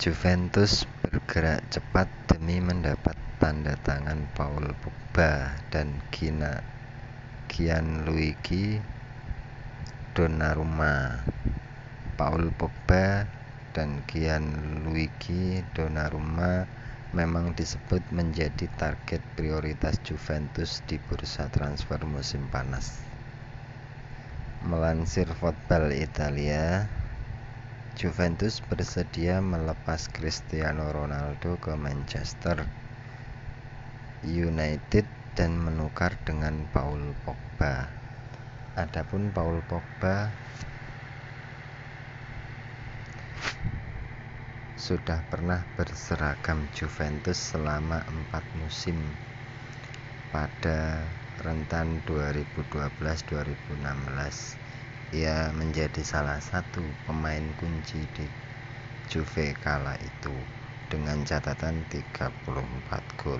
Juventus bergerak cepat demi mendapat tanda tangan Paul Pogba dan Gianluigi Donnarumma. Paul Pogba dan Gianluigi Donnarumma memang disebut menjadi target prioritas Juventus di bursa transfer musim panas. Melansir Football Italia Juventus bersedia melepas Cristiano Ronaldo ke Manchester United dan menukar dengan Paul Pogba. Adapun Paul Pogba sudah pernah berseragam Juventus selama empat musim pada rentan 2012-2016 ia menjadi salah satu pemain kunci di Juve kala itu dengan catatan 34 gol